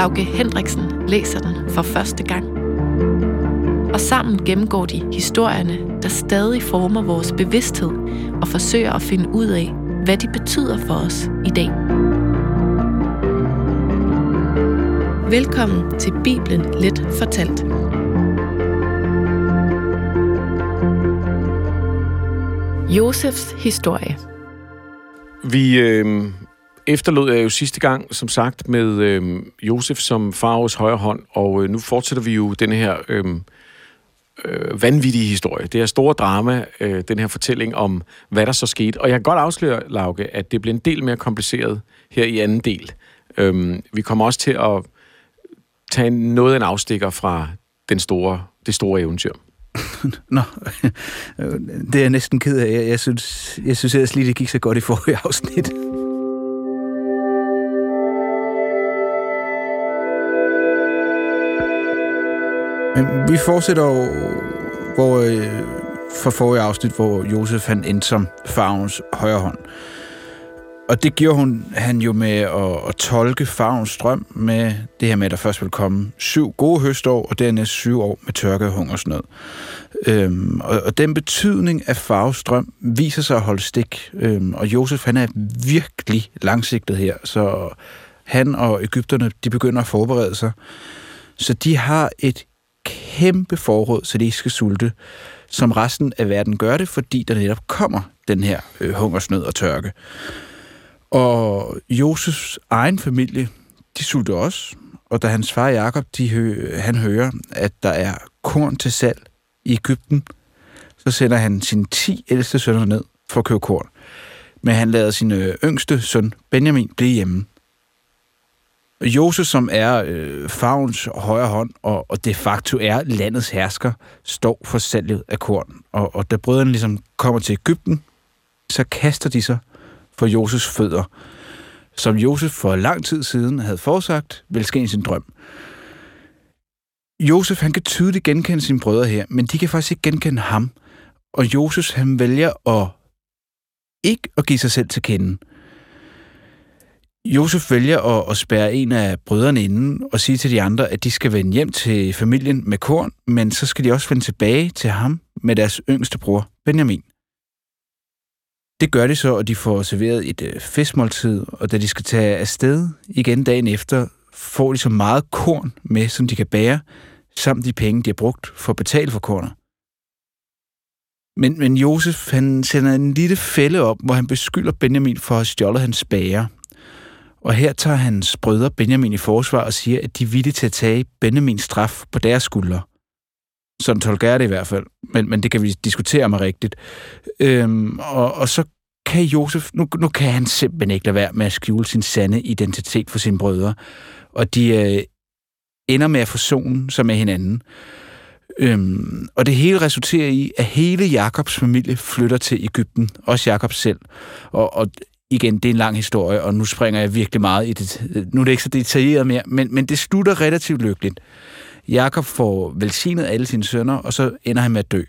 Lauke Hendriksen læser den for første gang. Og sammen gennemgår de historierne, der stadig former vores bevidsthed og forsøger at finde ud af, hvad de betyder for os i dag. Velkommen til Bibelen Let Fortalt. Josefs historie. Vi øh, efterlod jeg jo sidste gang, som sagt, med øh, Josef som Faros højre hånd, og øh, nu fortsætter vi jo den her øh, øh, vanvittige historie. Det her store drama, øh, den her fortælling om, hvad der så skete. Og jeg kan godt afsløre, Lauke, at det bliver en del mere kompliceret her i anden del. Øh, vi kommer også til at tage noget af en afstikker fra den store, det store eventyr. Nå, øh, det er jeg næsten ked af. Jeg, jeg synes, jeg synes ellers lige, det gik så godt i forrige afsnit. Men vi fortsætter jo, hvor, øh, fra forrige afsnit, hvor Josef han endte som farvens højre hånd. Og det gjorde hun, han jo med at, at tolke farvens drøm med det her med, at der først vil komme syv gode høstår, og dernæst syv år med tørke og hungersnød. Øhm, og, og den betydning af farvestrøm viser sig at holde stik. Øhm, og Josef, han er virkelig langsigtet her, så han og Ægypterne, de begynder at forberede sig. Så de har et kæmpe forråd, så de ikke skal sulte, som resten af verden gør det, fordi der netop kommer den her øh, hungersnød og tørke. Og Josefs egen familie, de sulter også, og da hans far Jakob, de hø- han hører, at der er korn til salg i Ægypten, så sender han sine 10 ældste sønner ned for at købe korn. Men han lader sin øh, yngste søn, Benjamin, blive hjemme. Josef, som er øh, farvens højre hånd og, og de facto er landets hersker, står for salget af korn. Og, og da brødrene ligesom kommer til Ægypten, så kaster de sig for Josefs fødder, som Josef for lang tid siden havde forsagt, vil ske i sin drøm. Josef, han kan tydeligt genkende sine brødre her, men de kan faktisk ikke genkende ham. Og Josef, han vælger at ikke at give sig selv til kende. Josef vælger at, at spærre en af brødrene inden og sige til de andre, at de skal vende hjem til familien med korn, men så skal de også vende tilbage til ham med deres yngste bror, Benjamin. Det gør de så, og de får serveret et øh, festmåltid, og da de skal tage afsted igen dagen efter, får de så meget korn med, som de kan bære, samt de penge, de har brugt for at betale for kornet. Men, men Josef, han sender en lille fælde op, hvor han beskylder Benjamin for at have stjålet hans bager. Og her tager hans brødre Benjamin i forsvar og siger, at de er villige til at tage Benjamins straf på deres skuldre. Sådan tolker jeg det i hvert fald, men, men det kan vi diskutere med rigtigt. Øhm, og, og så kan Josef, nu, nu kan han simpelthen ikke lade være med at skjule sin sande identitet for sine brødre. Og de øh, ender med at forsone sig med hinanden. Øhm, og det hele resulterer i, at hele Jakobs familie flytter til Ægypten, også Jakob selv. Og, og igen, det er en lang historie, og nu springer jeg virkelig meget i det. Nu er det ikke så detaljeret mere, men, men det slutter relativt lykkeligt. Jakob får velsignet alle sine sønner, og så ender han med at dø.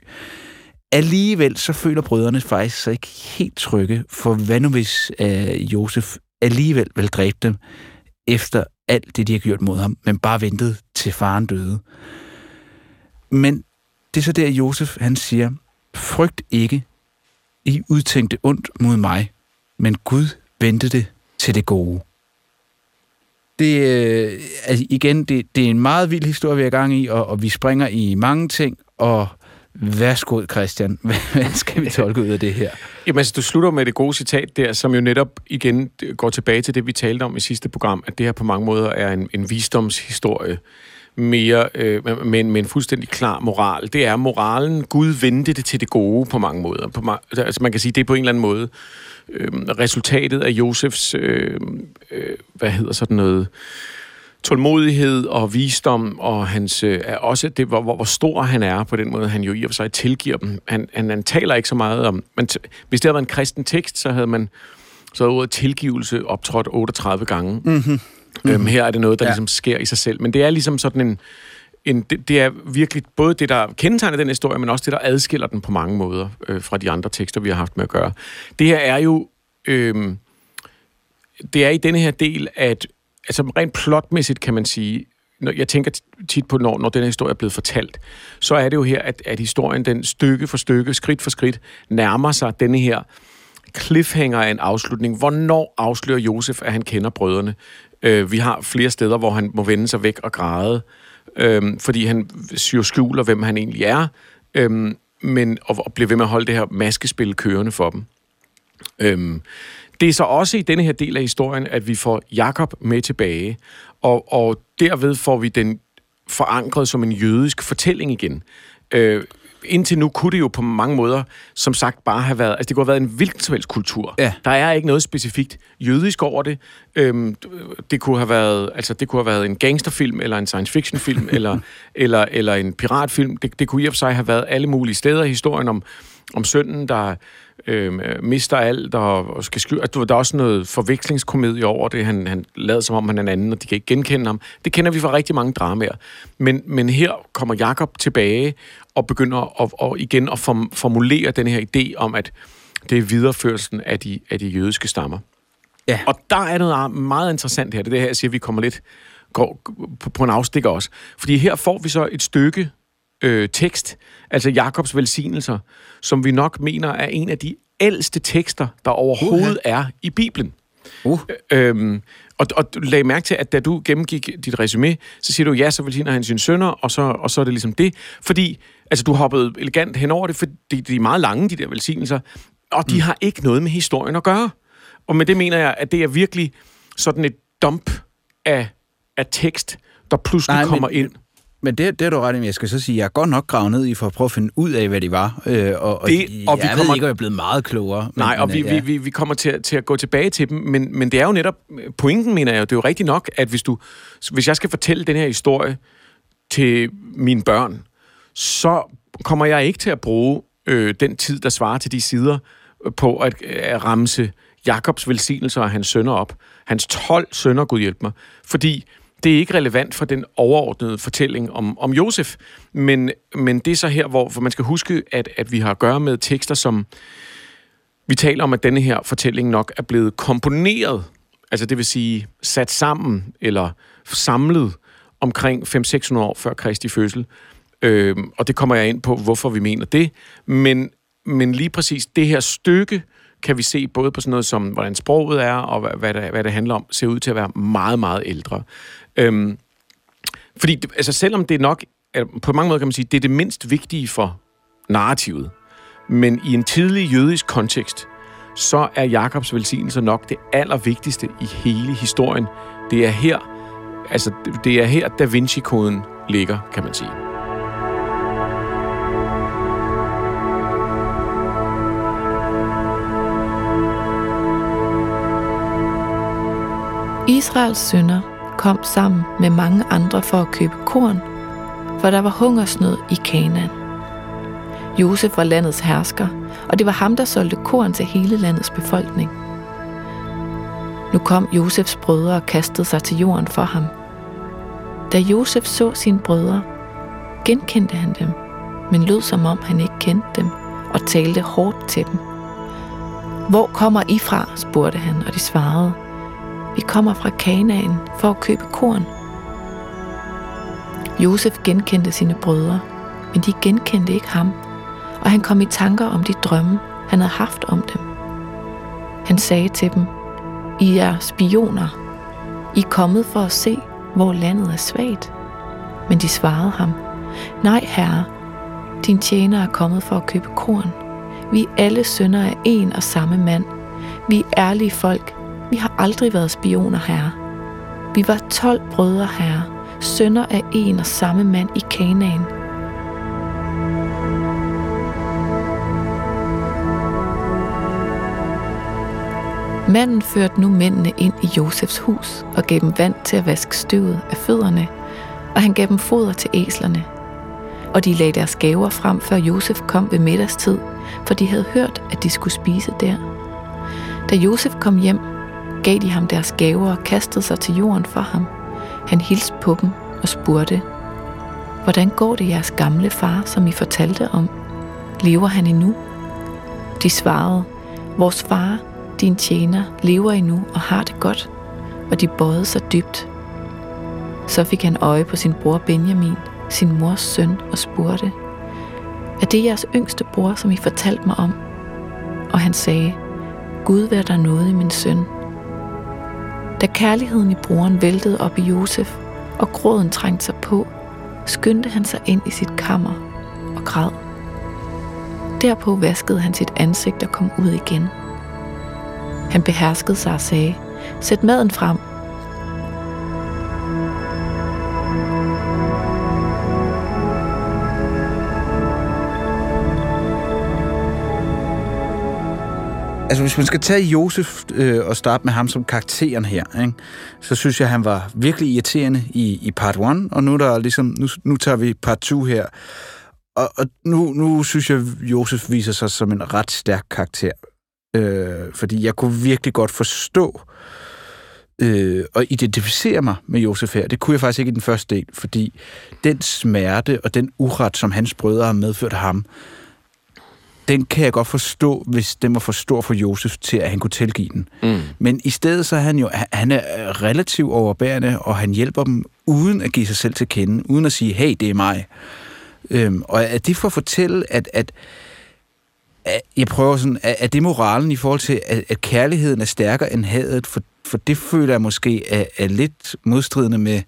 Alligevel så føler brødrene faktisk sig ikke helt trygge, for hvad nu hvis øh, Josef alligevel vil dræbe dem, efter alt det, de har gjort mod ham, men bare ventet til faren døde. Men det er så der, Josef han siger, frygt ikke, I udtænkte ondt mod mig, men Gud vendte det til det gode. Det, øh, altså igen, det, det er en meget vild historie, vi er i gang i, og, og vi springer i mange ting, og værsgo, Christian, hvad skal vi tolke ud af det her? Jamen altså, du slutter med det gode citat der, som jo netop igen går tilbage til det, vi talte om i sidste program, at det her på mange måder er en, en visdomshistorie mere øh, med, med en fuldstændig klar moral. Det er moralen, Gud vendte det til det gode på mange måder. På, altså man kan sige, det er på en eller anden måde øh, resultatet af Josefs, øh, øh, hvad hedder sådan noget, tålmodighed og visdom, og hans, øh, er også det, hvor, hvor, hvor stor han er på den måde, han jo i og for sig tilgiver dem. Han, han, han taler ikke så meget om... Man, hvis det havde været en kristen tekst, så havde man så havde ordet tilgivelse optrådt 38 gange. Mm-hmm. Mm-hmm. Øhm, her er det noget, der ja. ligesom sker i sig selv. Men det er ligesom sådan en en det, det er virkelig både det, der kendetegner den historie, men også det, der adskiller den på mange måder øh, fra de andre tekster, vi har haft med at gøre. Det her er jo... Øh, det er i denne her del, at altså rent plotmæssigt kan man sige, når jeg tænker tit på, når, når den her historie er blevet fortalt, så er det jo her, at, at historien, den stykke for stykke, skridt for skridt, nærmer sig denne her cliffhanger af en afslutning. Hvornår afslører Josef, at han kender brødrene? Øh, vi har flere steder, hvor han må vende sig væk og græde, øh, Øhm, fordi han syr skjuler, hvem han egentlig er, øhm, men, og, og bliver ved med at holde det her maskespil kørende for dem. Øhm, det er så også i denne her del af historien, at vi får Jakob med tilbage, og, og derved får vi den forankret som en jødisk fortælling igen. Øh, indtil nu kunne det jo på mange måder, som sagt, bare have været... Altså, det kunne have været en hvilken som helst kultur. Ja. Der er ikke noget specifikt jødisk over det. Øhm, det kunne have været... Altså, det kunne have været en gangsterfilm, eller en science fiction film, eller, eller, eller en piratfilm. Det, det kunne i og for sig have været alle mulige steder i historien om, om sønnen, der øh, mister alt og, skal skylde. Altså, der er også noget forvekslingskomedie over det. Han, han lader som om, han er en anden, og de kan ikke genkende ham. Det kender vi fra rigtig mange dramaer. Men, men her kommer Jakob tilbage og begynder at, og igen at form, formulere den her idé om, at det er videreførelsen af de, af de jødiske stammer. Ja. Og der er noget meget interessant her. Det er det her, jeg siger, at vi kommer lidt går på, på en afstikker også. Fordi her får vi så et stykke øh, tekst, altså Jakobs velsignelser, som vi nok mener er en af de ældste tekster, der overhovedet uh-huh. er i Bibelen. Uh. Øhm, og, og lagde mærke til, at da du gennemgik dit resume, så siger du, ja, så velsigner han sine sønner, og så, og så er det ligesom det. Fordi, altså du hoppede elegant hen over det, for de, de er meget lange, de der velsignelser, og de mm. har ikke noget med historien at gøre. Og med det mener jeg, at det er virkelig sådan et dump af, af tekst, der pludselig Nej, kommer men, ind. Men det, det er du ret i, jeg skal så sige, jeg er godt nok gravet ned i for at prøve at finde ud af, hvad de var. Øh, og, og, det, og jeg vi kommer, ved ikke, at jeg er blevet meget klogere. Men, nej, og men, vi, ja. vi, vi, vi kommer til, til at gå tilbage til dem, men, men det er jo netop, pointen mener jeg, det er jo rigtigt nok, at hvis, du, hvis jeg skal fortælle den her historie til mine børn, så kommer jeg ikke til at bruge øh, den tid, der svarer til de sider, på at, at ramse Jakobs velsignelser og hans sønner op. Hans 12 sønner, Gud hjælp mig. Fordi det er ikke relevant for den overordnede fortælling om, om Josef, men, men det er så her, hvor for man skal huske, at, at vi har at gøre med tekster, som vi taler om, at denne her fortælling nok er blevet komponeret, altså det vil sige sat sammen eller samlet omkring 500-600 år før Kristi fødsel. Øh, og det kommer jeg ind på, hvorfor vi mener det. Men, men lige præcis det her stykke, kan vi se både på sådan noget som, hvordan sproget er, og hvad, hvad, det, hvad det handler om, ser ud til at være meget, meget ældre. Øhm, fordi, altså selvom det nok, øh, på mange måder kan man sige, det er det mindst vigtige for narrativet, men i en tidlig jødisk kontekst, så er Jakobs velsignelse nok det allervigtigste i hele historien. Det er her, altså det er her Da Vinci-koden ligger, kan man sige. Israels sønder kom sammen med mange andre for at købe korn, for der var hungersnød i Kanaan. Josef var landets hersker, og det var ham, der solgte korn til hele landets befolkning. Nu kom Josefs brødre og kastede sig til jorden for ham. Da Josef så sine brødre, genkendte han dem, men lød som om han ikke kendte dem og talte hårdt til dem. Hvor kommer I fra? spurgte han, og de svarede, vi kommer fra Kanaan for at købe korn. Josef genkendte sine brødre, men de genkendte ikke ham, og han kom i tanker om de drømme, han havde haft om dem. Han sagde til dem, I er spioner. I er kommet for at se, hvor landet er svagt. Men de svarede ham, Nej, herre, din tjener er kommet for at købe korn. Vi er alle sønner af en og samme mand. Vi er ærlige folk, vi har aldrig været spioner, herre. Vi var 12 brødre, herre, sønner af en og samme mand i Kanaan. Manden førte nu mændene ind i Josefs hus og gav dem vand til at vaske støvet af fødderne, og han gav dem foder til æslerne. Og de lagde deres gaver frem, før Josef kom ved middagstid, for de havde hørt, at de skulle spise der. Da Josef kom hjem, gav de ham deres gaver og kastede sig til jorden for ham. Han hilste på dem og spurgte, Hvordan går det jeres gamle far, som I fortalte om? Lever han endnu? De svarede, Vores far, din tjener, lever endnu og har det godt. Og de bøjede sig dybt. Så fik han øje på sin bror Benjamin, sin mors søn, og spurgte, Er det jeres yngste bror, som I fortalte mig om? Og han sagde, Gud vær der noget i min søn. Da kærligheden i broren væltede op i Josef, og gråden trængte sig på, skyndte han sig ind i sit kammer og græd. Derpå vaskede han sit ansigt og kom ud igen. Han beherskede sig og sagde, sæt maden frem. Altså, hvis man skal tage Josef øh, og starte med ham som karakteren her, ikke? så synes jeg, han var virkelig irriterende i, i part 1, og nu, der ligesom, nu, nu tager vi part 2 her. Og, og nu, nu synes jeg, Josef viser sig som en ret stærk karakter. Øh, fordi jeg kunne virkelig godt forstå øh, og identificere mig med Josef her. Det kunne jeg faktisk ikke i den første del, fordi den smerte og den uret, som hans brødre har medført ham, den kan jeg godt forstå, hvis den var for stor for Josef til, at han kunne tilgive den. Mm. Men i stedet så er han jo han er relativt overbærende, og han hjælper dem uden at give sig selv til kende, uden at sige, hey, det er mig. Øhm, og er det for at fortælle, at, at, at jeg prøver sådan, at, at det moralen i forhold til, at, at kærligheden er stærkere end hadet, for, for det føler jeg måske er, er lidt modstridende med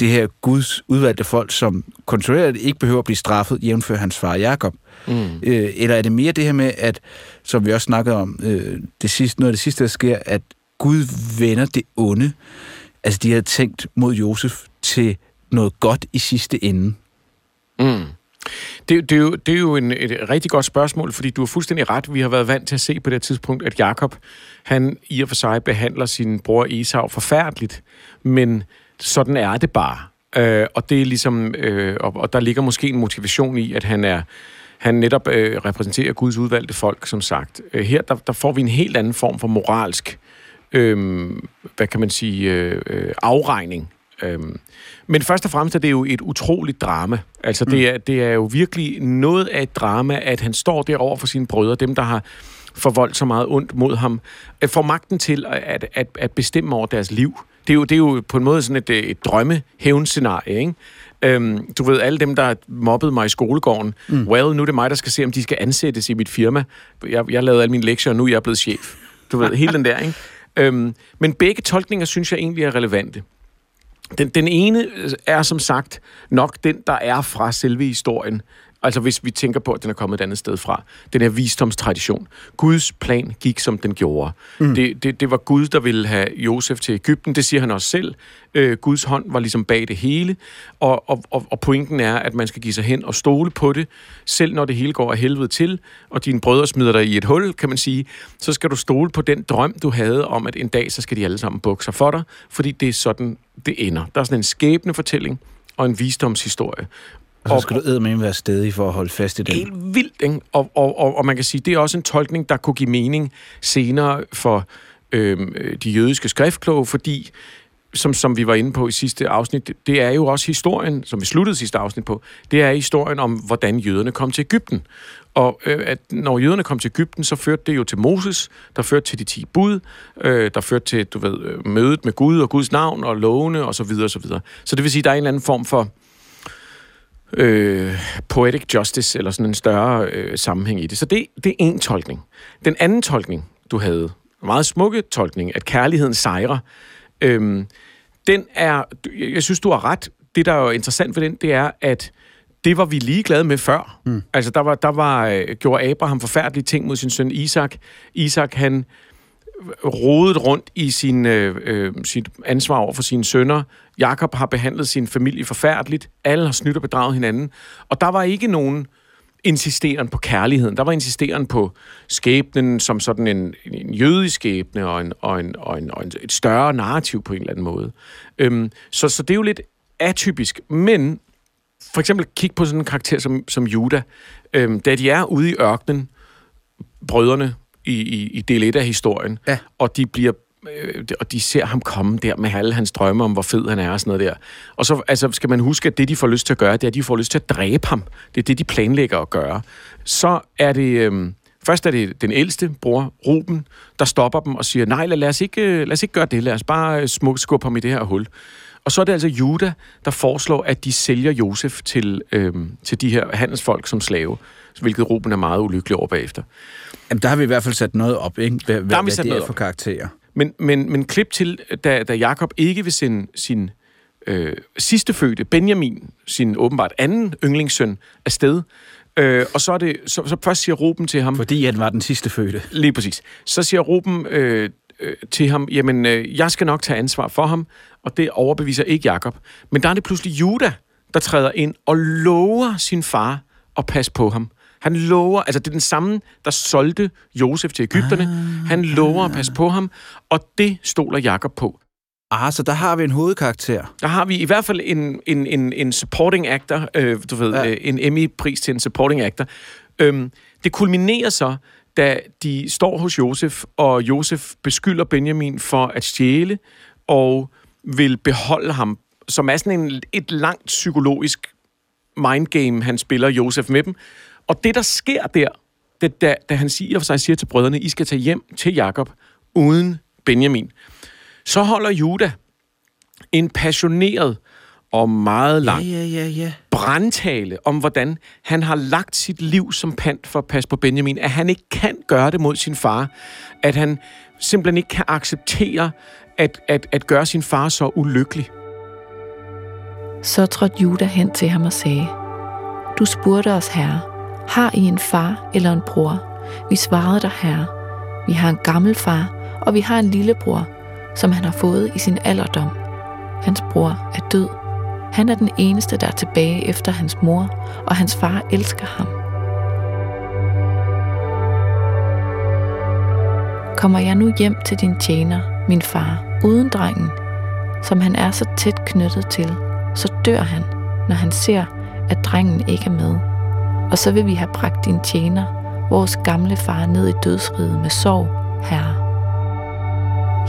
det her Guds udvalgte folk, som kontrolleret ikke behøver at blive straffet, jævnfør hans far Jakob. Mm. Øh, eller er det mere det her med, at, som vi også snakkede om, øh, det sidste, noget af det sidste, der sker, at Gud vender det onde. Altså, de havde tænkt mod Josef til noget godt i sidste ende. Mm. Det, det, er jo, det er jo en, et rigtig godt spørgsmål, fordi du har fuldstændig ret. Vi har været vant til at se på det tidspunkt, at Jakob, han i og for sig behandler sin bror Esau forfærdeligt, men sådan er det bare. Øh, og det er ligesom, øh, og, og der ligger måske en motivation i, at han er han netop øh, repræsenterer Guds udvalgte folk, som sagt. Øh, her der, der får vi en helt anden form for moralsk, øh, hvad kan man sige, øh, øh, afregning. Øh. Men først og fremmest er det jo et utroligt drama. Altså, mm. det, er, det er jo virkelig noget af et drama, at han står derover for sine brødre, dem der har forvoldt så meget ondt mod ham, at får magten til at, at, at bestemme over deres liv. Det er jo, det er jo på en måde sådan et, et drømmehævnscenarie, ikke? Øhm, du ved, alle dem, der mobbede mig i skolegården, mm. well, nu er det mig, der skal se, om de skal ansættes i mit firma. Jeg, jeg lavede alle mine lektier, og nu er jeg blevet chef. Du ved, hele den der, ikke? Øhm, men begge tolkninger synes jeg egentlig er relevante. Den, den ene er som sagt nok den, der er fra selve historien. Altså hvis vi tænker på, at den er kommet et andet sted fra. Den her visdomstradition. Guds plan gik, som den gjorde. Mm. Det, det, det var Gud, der ville have Josef til Ægypten. Det siger han også selv. Øh, Guds hånd var ligesom bag det hele. Og, og, og, og pointen er, at man skal give sig hen og stole på det, selv når det hele går af helvede til, og dine brødre smider dig i et hul, kan man sige, så skal du stole på den drøm, du havde om, at en dag, så skal de alle sammen bukke sig for dig, fordi det er sådan, det ender. Der er sådan en skæbne fortælling og en visdomshistorie. Og så skal og, du med være stedig for at holde fast i den. Helt vildt, ikke? Og, og, og, og man kan sige, det er også en tolkning, der kunne give mening senere for øh, de jødiske skriftkloge, fordi som, som vi var inde på i sidste afsnit, det er jo også historien, som vi sluttede sidste afsnit på, det er historien om, hvordan jøderne kom til Ægypten. Og øh, at når jøderne kom til Ægypten, så førte det jo til Moses, der førte til de ti bud, øh, der førte til, du ved, øh, mødet med Gud og Guds navn og lovene og så videre og så videre. Så det vil sige, der er en eller anden form for øh, poetic justice, eller sådan en større øh, sammenhæng i det. Så det, det er en tolkning. Den anden tolkning, du havde, meget smukke tolkning, at kærligheden sejrer, øh, den er, jeg synes, du har ret. Det, der er jo interessant ved den, det er, at det var vi ligeglade med før. Mm. Altså, der var, der var, øh, gjorde Abraham forfærdelige ting mod sin søn Isak. Isak, han rodet rundt i sin, øh, øh, sit ansvar over for sine sønner. Jakob har behandlet sin familie forfærdeligt. Alle har snydt og bedraget hinanden. Og der var ikke nogen insisteren på kærligheden. Der var insisteren på skæbnen som sådan en, en jødisk skæbne og, en, og, en, og, en, og en, et større narrativ på en eller anden måde. Øhm, så, så det er jo lidt atypisk, men for eksempel kig på sådan en karakter som, som Judah. Øhm, da de er ude i ørkenen, brødrene i, i, i del 1 af historien, Ja. og de bliver øh, og de ser ham komme der med alle hans drømme om, hvor fed han er og sådan noget der. Og så altså, skal man huske, at det, de får lyst til at gøre, det er, at de får lyst til at dræbe ham. Det er det, de planlægger at gøre. Så er det... Øh, først er det den ældste bror, Ruben, der stopper dem og siger, nej, lad, os, ikke, øh, lad os ikke gøre det. Lad os bare øh, smuk skubbe ham i det her hul. Og så er det altså Juda, der foreslår, at de sælger Josef til, øh, til de her handelsfolk som slave, hvilket Ruben er meget ulykkelig over bagefter. Jamen, der har vi i hvert fald sat noget op, ikke? Hvad, Der har vi hvad sat det er noget for op. karakterer. Men, men, men klip til, da, da Jakob ikke vil sende sin øh, sidste fødte, Benjamin, sin åbenbart anden yndlingssøn, afsted. Øh, og så, er det, så, så først siger Ruben til ham, Fordi han var den sidste fødte. lige præcis, så siger Ruben øh, øh, til ham, jamen, øh, jeg skal nok tage ansvar for ham, og det overbeviser ikke Jakob. Men der er det pludselig Juda, der træder ind og lover sin far at passe på ham. Han lover, altså det er den samme, der solgte Josef til Ægypterne. Ah, han lover at passe på ham, og det stoler Jakob på. Ah, så der har vi en hovedkarakter. Der har vi i hvert fald en, en, en, en supporting actor, øh, du ved, ja. øh, en Emmy-pris til en supporting actor. Øhm, det kulminerer så, da de står hos Josef, og Josef beskylder Benjamin for at stjæle, og vil beholde ham, som er sådan en, et langt psykologisk mindgame, han spiller Josef med dem. Og det, der sker der, det, da, da han siger, for sig siger til brødrene, I skal tage hjem til Jakob uden Benjamin, så holder Juda en passioneret og meget lang Ja, ja, ja, ja. brandtale om, hvordan han har lagt sit liv som pant for at passe på Benjamin, at han ikke kan gøre det mod sin far, at han simpelthen ikke kan acceptere at, at, at gøre sin far så ulykkelig. Så trådte Juda hen til ham og sagde, Du spurgte os, herre, har I en far eller en bror? Vi svarede dig, herre, vi har en gammel far, og vi har en lillebror, som han har fået i sin alderdom. Hans bror er død. Han er den eneste, der er tilbage efter hans mor, og hans far elsker ham. Kommer jeg nu hjem til din tjener, min far, uden drengen, som han er så tæt knyttet til, så dør han, når han ser, at drengen ikke er med. Og så vil vi have bragt din tjener, vores gamle far, ned i dødsriget med sorg, herre.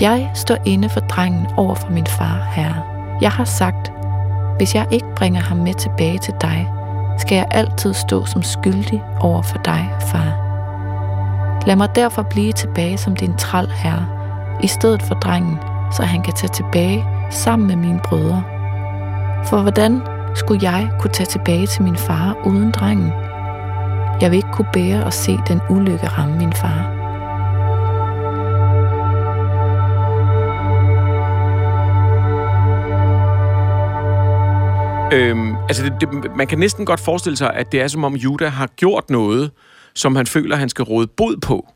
Jeg står inde for drengen over for min far, herre. Jeg har sagt, hvis jeg ikke bringer ham med tilbage til dig, skal jeg altid stå som skyldig over for dig, far. Lad mig derfor blive tilbage som din træl, herre, i stedet for drengen, så han kan tage tilbage sammen med mine brødre. For hvordan skulle jeg kunne tage tilbage til min far uden drengen? Jeg vil ikke kunne bære at se den ulykke ramme min far. Øhm, altså, det, det, man kan næsten godt forestille sig, at det er som om Juda har gjort noget, som han føler, han skal råde bod på.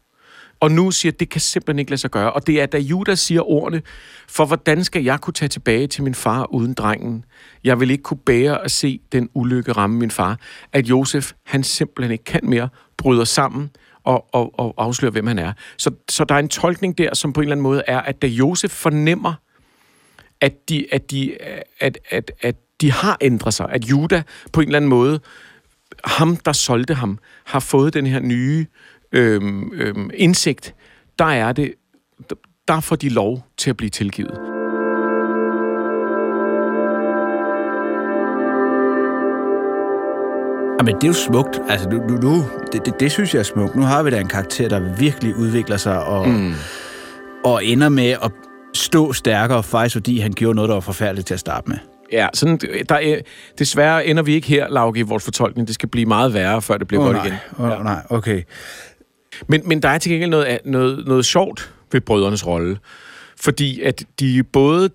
Og nu siger, det kan simpelthen ikke lade sig gøre. Og det er, da Judas siger ordene, for hvordan skal jeg kunne tage tilbage til min far uden drengen? Jeg vil ikke kunne bære at se den ulykke ramme min far. At Josef, han simpelthen ikke kan mere, bryder sammen og, og, og afslører, hvem han er. Så, så der er en tolkning der, som på en eller anden måde er, at da Josef fornemmer, at de, at de, at, at, at de har ændret sig. At Juda på en eller anden måde, ham der solgte ham, har fået den her nye øhm, øhm, indsigt. Der er det, der får de lov til at blive tilgivet. Jamen, det er jo smukt. Altså, nu, nu, nu det, det, det synes jeg er smukt. Nu har vi da en karakter, der virkelig udvikler sig og, mm. og ender med at stå stærkere, faktisk fordi han gjorde noget, der var forfærdeligt til at starte med. Ja, sådan, der er, desværre ender vi ikke her, Lauke, i vores fortolkning. Det skal blive meget værre, før det bliver Åh godt nej, igen. åh oh, nej, okay. Men, men der er til gengæld noget, noget, noget sjovt ved brødrenes rolle. Fordi at de både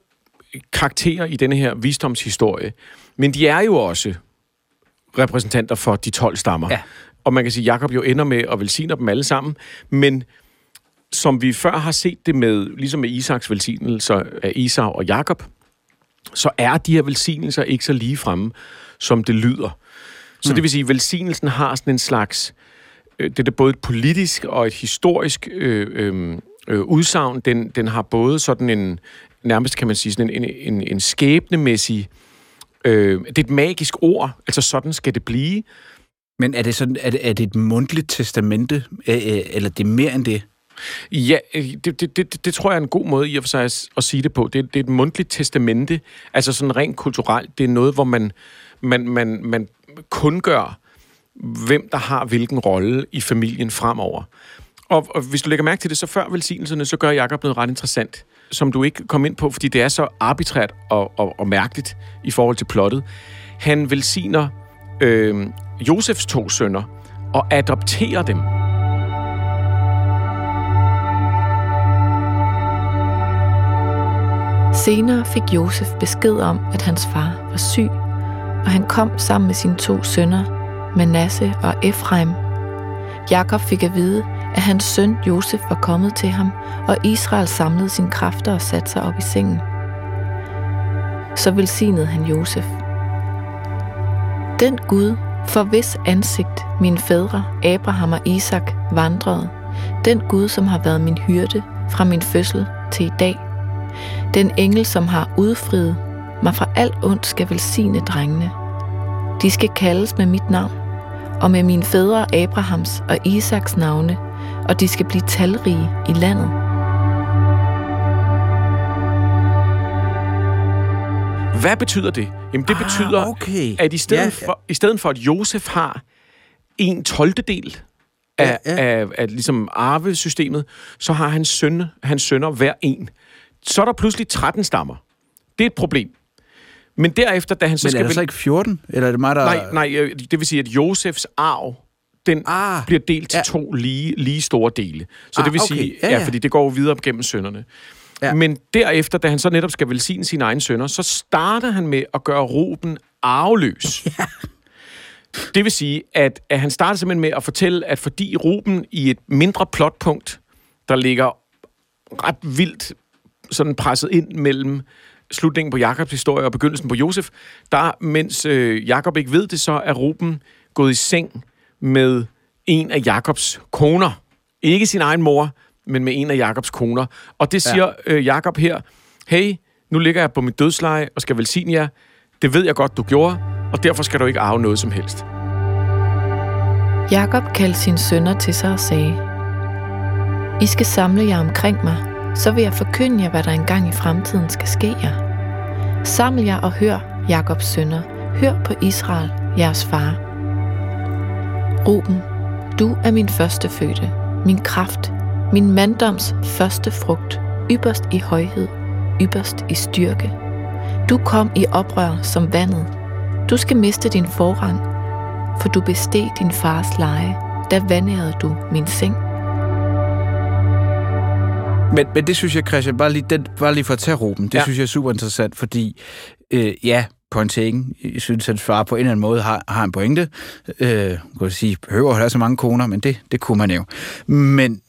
karakterer i denne her visdomshistorie, men de er jo også repræsentanter for de 12 stammer. Ja. Og man kan sige, at Jacob jo ender med at velsigne dem alle sammen, men som vi før har set det med, ligesom med Isaks velsignelser af Isak og Jakob, så er de her velsignelser ikke så lige fremme, som det lyder. Så mm. det vil sige, at velsignelsen har sådan en slags... Øh, det er både et politisk og et historisk øh, øh, øh, udsagn. Den, den har både sådan en, nærmest kan man sige, sådan en, en, en, en skæbnemæssig... Øh, det er et magisk ord, altså sådan skal det blive. Men er det, sådan, er det, er det et mundtligt testamente, eller det er mere end det? Ja, det, det, det, det tror jeg er en god måde i at, sig at sige det på. Det, det er et mundtligt testamente, altså sådan rent kulturelt. Det er noget, hvor man, man, man, man kun gør, hvem der har hvilken rolle i familien fremover. Og, og hvis du lægger mærke til det, så før velsignelserne, så gør Jakob noget ret interessant, som du ikke kom ind på, fordi det er så arbitrært og, og, og mærkeligt i forhold til plottet. Han velsigner øh, Josefs to sønner og adopterer dem. Senere fik Josef besked om, at hans far var syg, og han kom sammen med sine to sønner, Manasse og Efraim. Jakob fik at vide, at hans søn Josef var kommet til ham, og Israel samlede sine kræfter og satte sig op i sengen. Så velsignede han Josef. Den Gud, for hvis ansigt mine fædre Abraham og Isak vandrede, den Gud, som har været min hyrde fra min fødsel til i dag, den engel, som har udfriet mig fra alt ondt, skal velsigne drengene. De skal kaldes med mit navn, og med mine fædre Abrahams og Isaks navne, og de skal blive talrige i landet. Hvad betyder det? Jamen det ah, betyder, okay. at i stedet, ja, ja. For, i stedet for, at Josef har en tolvtedel af, ja, ja. af, af ligesom arvesystemet, så har hans, søn, hans sønner hver en så er der pludselig 13 stammer. Det er et problem. Men derefter, da han så Men skal... Men er det så ikke 14? Eller er det mig, der... Nej, nej, øh, det vil sige, at Josefs arv, den ah, bliver delt til ja. to lige, lige store dele. Så ah, det vil okay. sige, ja, ja. ja, fordi det går videre gennem sønderne. Ja. Men derefter, da han så netop skal velsigne sine egne sønner, så starter han med at gøre Ruben arveløs. Ja. Det vil sige, at, at han starter simpelthen med at fortælle, at fordi Ruben i et mindre plotpunkt, der ligger ret vildt sådan presset ind mellem slutningen på Jakobs historie og begyndelsen på Josef, der, mens øh, Jakob ikke ved det, så er Ruben gået i seng med en af Jakobs koner. Ikke sin egen mor, men med en af Jakobs koner. Og det siger ja. øh, Jakob her, hey, nu ligger jeg på mit dødsleje og skal velsigne jer. Det ved jeg godt, du gjorde, og derfor skal du ikke arve noget som helst. Jakob kaldte sine sønner til sig og sagde, I skal samle jer omkring mig, så vil jeg forkynde jer, hvad der engang i fremtiden skal ske jer. Saml jer og hør, Jakobs sønner. Hør på Israel, jeres far. Ruben, du er min første fødte, min kraft, min manddoms første frugt, ypperst i højhed, ypperst i styrke. Du kom i oprør som vandet. Du skal miste din forrang, for du besteg din fars leje, da vandærede du min seng. Men, men det synes jeg, Christian, bare lige, den, bare lige for at tage Ruben, det ja. synes jeg er super interessant, fordi øh, ja, pointeringen, jeg synes, at far på en eller anden måde har, har en pointe. Øh, kan sige, behøver at have så mange koner, men det, det kunne man jo. Men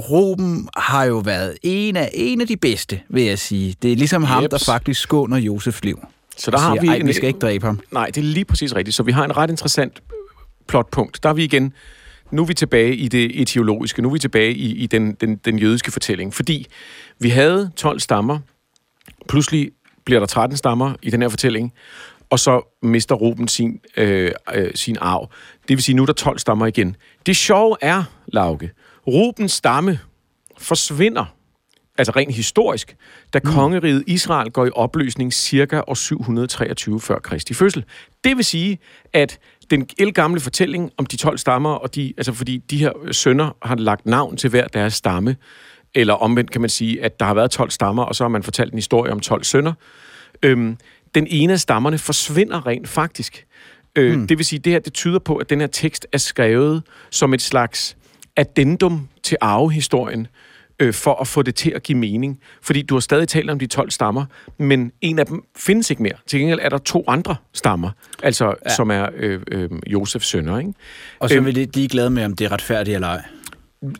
Ruben har jo været en af, en af de bedste, vil jeg sige. Det er ligesom Jeps. ham, der faktisk skåner Josefs liv. Så der siger, har vi... en, vi skal ikke dræbe ham. Nej, det er lige præcis rigtigt. Så vi har en ret interessant plotpunkt. Der er vi igen nu er vi tilbage i det etiologiske, nu er vi tilbage i, i den, den, den jødiske fortælling. Fordi vi havde 12 stammer, pludselig bliver der 13 stammer i den her fortælling, og så mister Ruben sin, øh, øh, sin arv. Det vil sige, nu er der 12 stammer igen. Det sjove er, Lauke, Rubens stamme forsvinder, altså rent historisk, da mm. kongeriget Israel går i opløsning cirka år 723 før Kristi fødsel. Det vil sige, at den gamle fortælling om de 12 stammer, og de, altså fordi de her sønner har lagt navn til hver deres stamme, eller omvendt kan man sige, at der har været 12 stammer, og så har man fortalt en historie om 12 sønner. Øhm, den ene af stammerne forsvinder rent faktisk. Øh, hmm. Det vil sige, det her det tyder på, at den her tekst er skrevet som et slags addendum til arvehistorien, øh, for at få det til at give mening. Fordi du har stadig talt om de 12 stammer, men en af dem findes ikke mere. Til gengæld er der to andre stammer, altså ja. som er øh, øh, Josefs sønner. Ikke? Og så vil de glade med, om det er retfærdigt eller ej.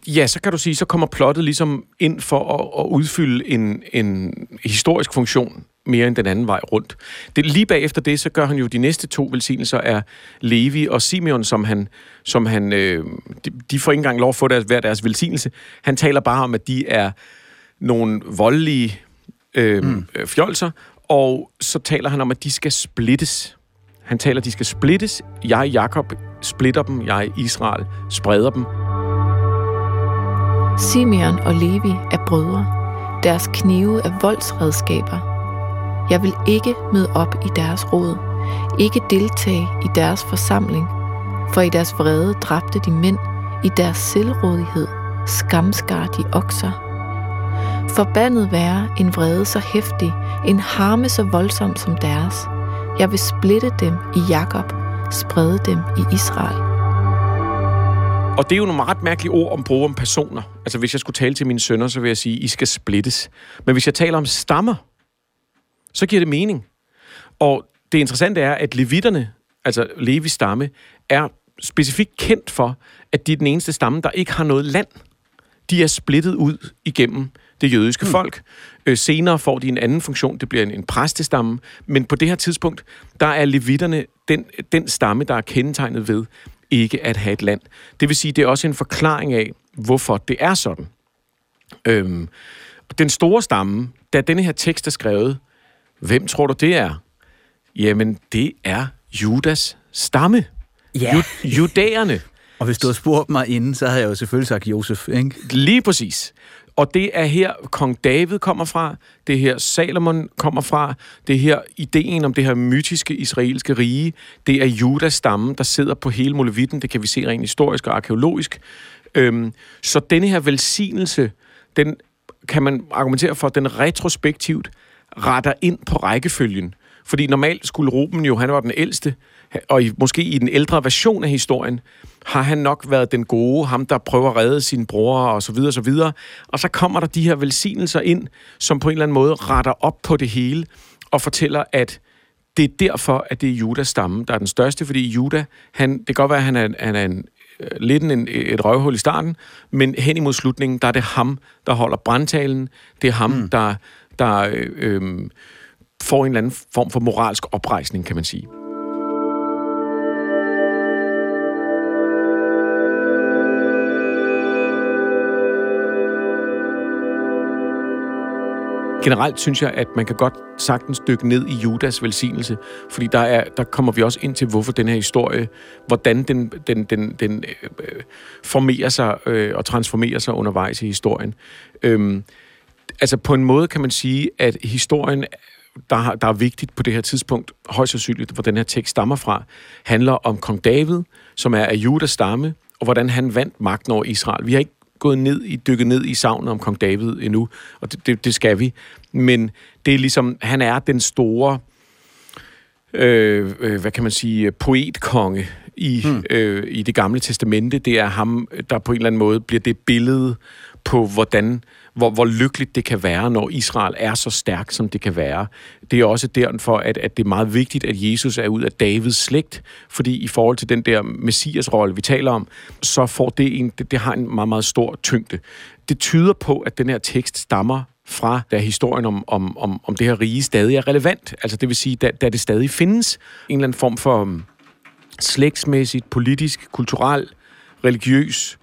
Ja, så kan du sige, så kommer plottet ligesom ind for at, at udfylde en, en historisk funktion mere end den anden vej rundt. Det, lige bagefter det, så gør han jo de næste to velsignelser af Levi og Simeon, som han, som han øh, de, de får ikke engang lov at få deres, hver deres velsignelse. Han taler bare om, at de er nogle voldelige øh, mm. fjolser, og så taler han om, at de skal splittes. Han taler, at de skal splittes. Jeg, Jakob, splitter dem. Jeg, Israel, spreder dem. Simeon og Levi er brødre. Deres knive er voldsredskaber. Jeg vil ikke møde op i deres råd, ikke deltage i deres forsamling, for i deres vrede dræbte de mænd, i deres selvrådighed skamskar de okser. Forbandet være en vrede så hæftig, en harme så voldsom som deres. Jeg vil splitte dem i Jakob, sprede dem i Israel. Og det er jo nogle ret mærkelige ord om bruge om personer. Altså hvis jeg skulle tale til mine sønner, så vil jeg sige, I skal splittes. Men hvis jeg taler om stammer, så giver det mening. Og det interessante er, at levitterne, altså Levis stamme, er specifikt kendt for, at de er den eneste stamme, der ikke har noget land. De er splittet ud igennem det jødiske mm. folk. Øh, senere får de en anden funktion, det bliver en, en præstestamme, men på det her tidspunkt, der er levitterne den, den stamme, der er kendetegnet ved ikke at have et land. Det vil sige, det er også en forklaring af, hvorfor det er sådan. Øhm, den store stamme, da denne her tekst er skrevet, hvem tror du det er? Jamen, det er Judas stamme. Ja. Ju- judæerne. Og hvis du havde spurgt mig inden, så havde jeg jo selvfølgelig sagt Josef, ikke? Lige præcis. Og det er her, kong David kommer fra, det er her, Salomon kommer fra, det er her, ideen om det her mytiske israelske rige, det er Judas stamme, der sidder på hele Molevitten, det kan vi se rent historisk og arkeologisk. Øhm, så denne her velsignelse, den kan man argumentere for, den retrospektivt retter ind på rækkefølgen. Fordi normalt skulle Ruben jo, han var den ældste, og i, måske i den ældre version af historien, har han nok været den gode, ham der prøver at redde sine bror og så videre, og så videre. Og så kommer der de her velsignelser ind, som på en eller anden måde retter op på det hele, og fortæller, at det er derfor, at det er Judas stamme, der er den største, fordi Juda, han, det kan godt være, at han er, han er en, øh, lidt en, et røvhul i starten, men hen imod slutningen, der er det ham, der holder brandtalen. Det er ham, mm. der, der øh, øh, får en eller anden form for moralsk oprejsning, kan man sige. Generelt synes jeg, at man kan godt sagtens dykke ned i Judas velsignelse, fordi der, er, der kommer vi også ind til, hvorfor den her historie, hvordan den, den, den, den øh, formerer sig øh, og transformerer sig undervejs i historien. Øhm, altså på en måde kan man sige, at historien der, der er vigtigt på det her tidspunkt, højst sandsynligt, hvor den her tekst stammer fra, handler om kong David, som er af Judas stamme, og hvordan han vandt magten over Israel. Vi har ikke gået ned i, dykket ned i savnet om kong David endnu, og det, det, det skal vi. Men det er ligesom, han er den store, øh, øh, hvad kan man sige, poetkonge i, hmm. øh, i det gamle testamente. Det er ham, der på en eller anden måde bliver det billede på, hvordan hvor, hvor lykkeligt det kan være, når Israel er så stærk, som det kan være. Det er også derfor, at, at det er meget vigtigt, at Jesus er ud af Davids slægt, fordi i forhold til den der messiasrolle, vi taler om, så får det, en, det, det har en meget, meget stor tyngde. Det tyder på, at den her tekst stammer fra, da historien om, om, om, om det her rige stadig er relevant. Altså det vil sige, da, da det stadig findes en eller anden form for um, slægtsmæssigt, politisk, kulturel, religiøs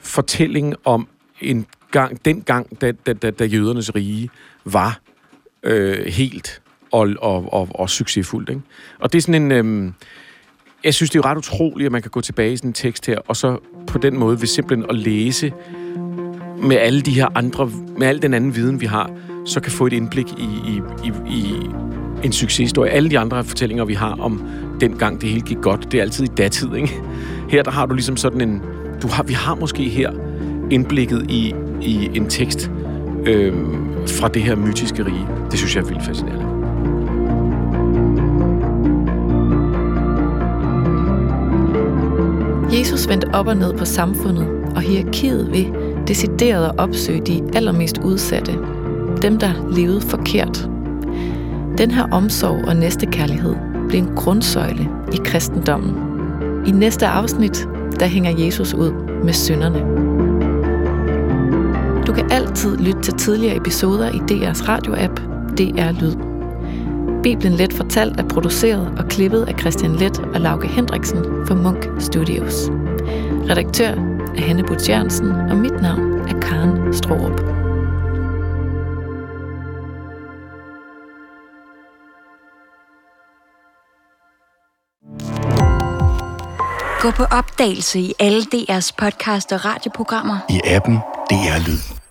fortælling om en gang, den gang, da, da, da, da jødernes rige var øh, helt og, og, og, og succesfuldt. Ikke? Og det er sådan en... Øh, jeg synes, det er ret utroligt, at man kan gå tilbage i sådan en tekst her, og så på den måde ved simpelthen at læse med alle de her andre, med al den anden viden, vi har, så kan få et indblik i, i, i, i en succeshistorie. Alle de andre fortællinger, vi har om den gang det hele gik godt, det er altid i datid, ikke? Her der har du ligesom sådan en... Du har, vi har måske her indblikket i, i en tekst øh, fra det her mytiske rige. Det synes jeg er vildt fascinerende. Jesus vendte op og ned på samfundet og hierarkiet ved decideret at opsøge de allermest udsatte, dem der levede forkert. Den her omsorg og næstekærlighed blev en grundsøjle i kristendommen. I næste afsnit, der hænger Jesus ud med synderne. Du kan altid lytte til tidligere episoder i DR's radioapp, DR Lyd. Bibelen Let fortalt er produceret og klippet af Christian Let og Lauke Hendriksen for Munk Studios. Redaktør er Hanne Jørgensen, og mit navn er Karen Strohrup. Gå på opdagelse i alle DR's podcast og radioprogrammer. I appen DR Lyd.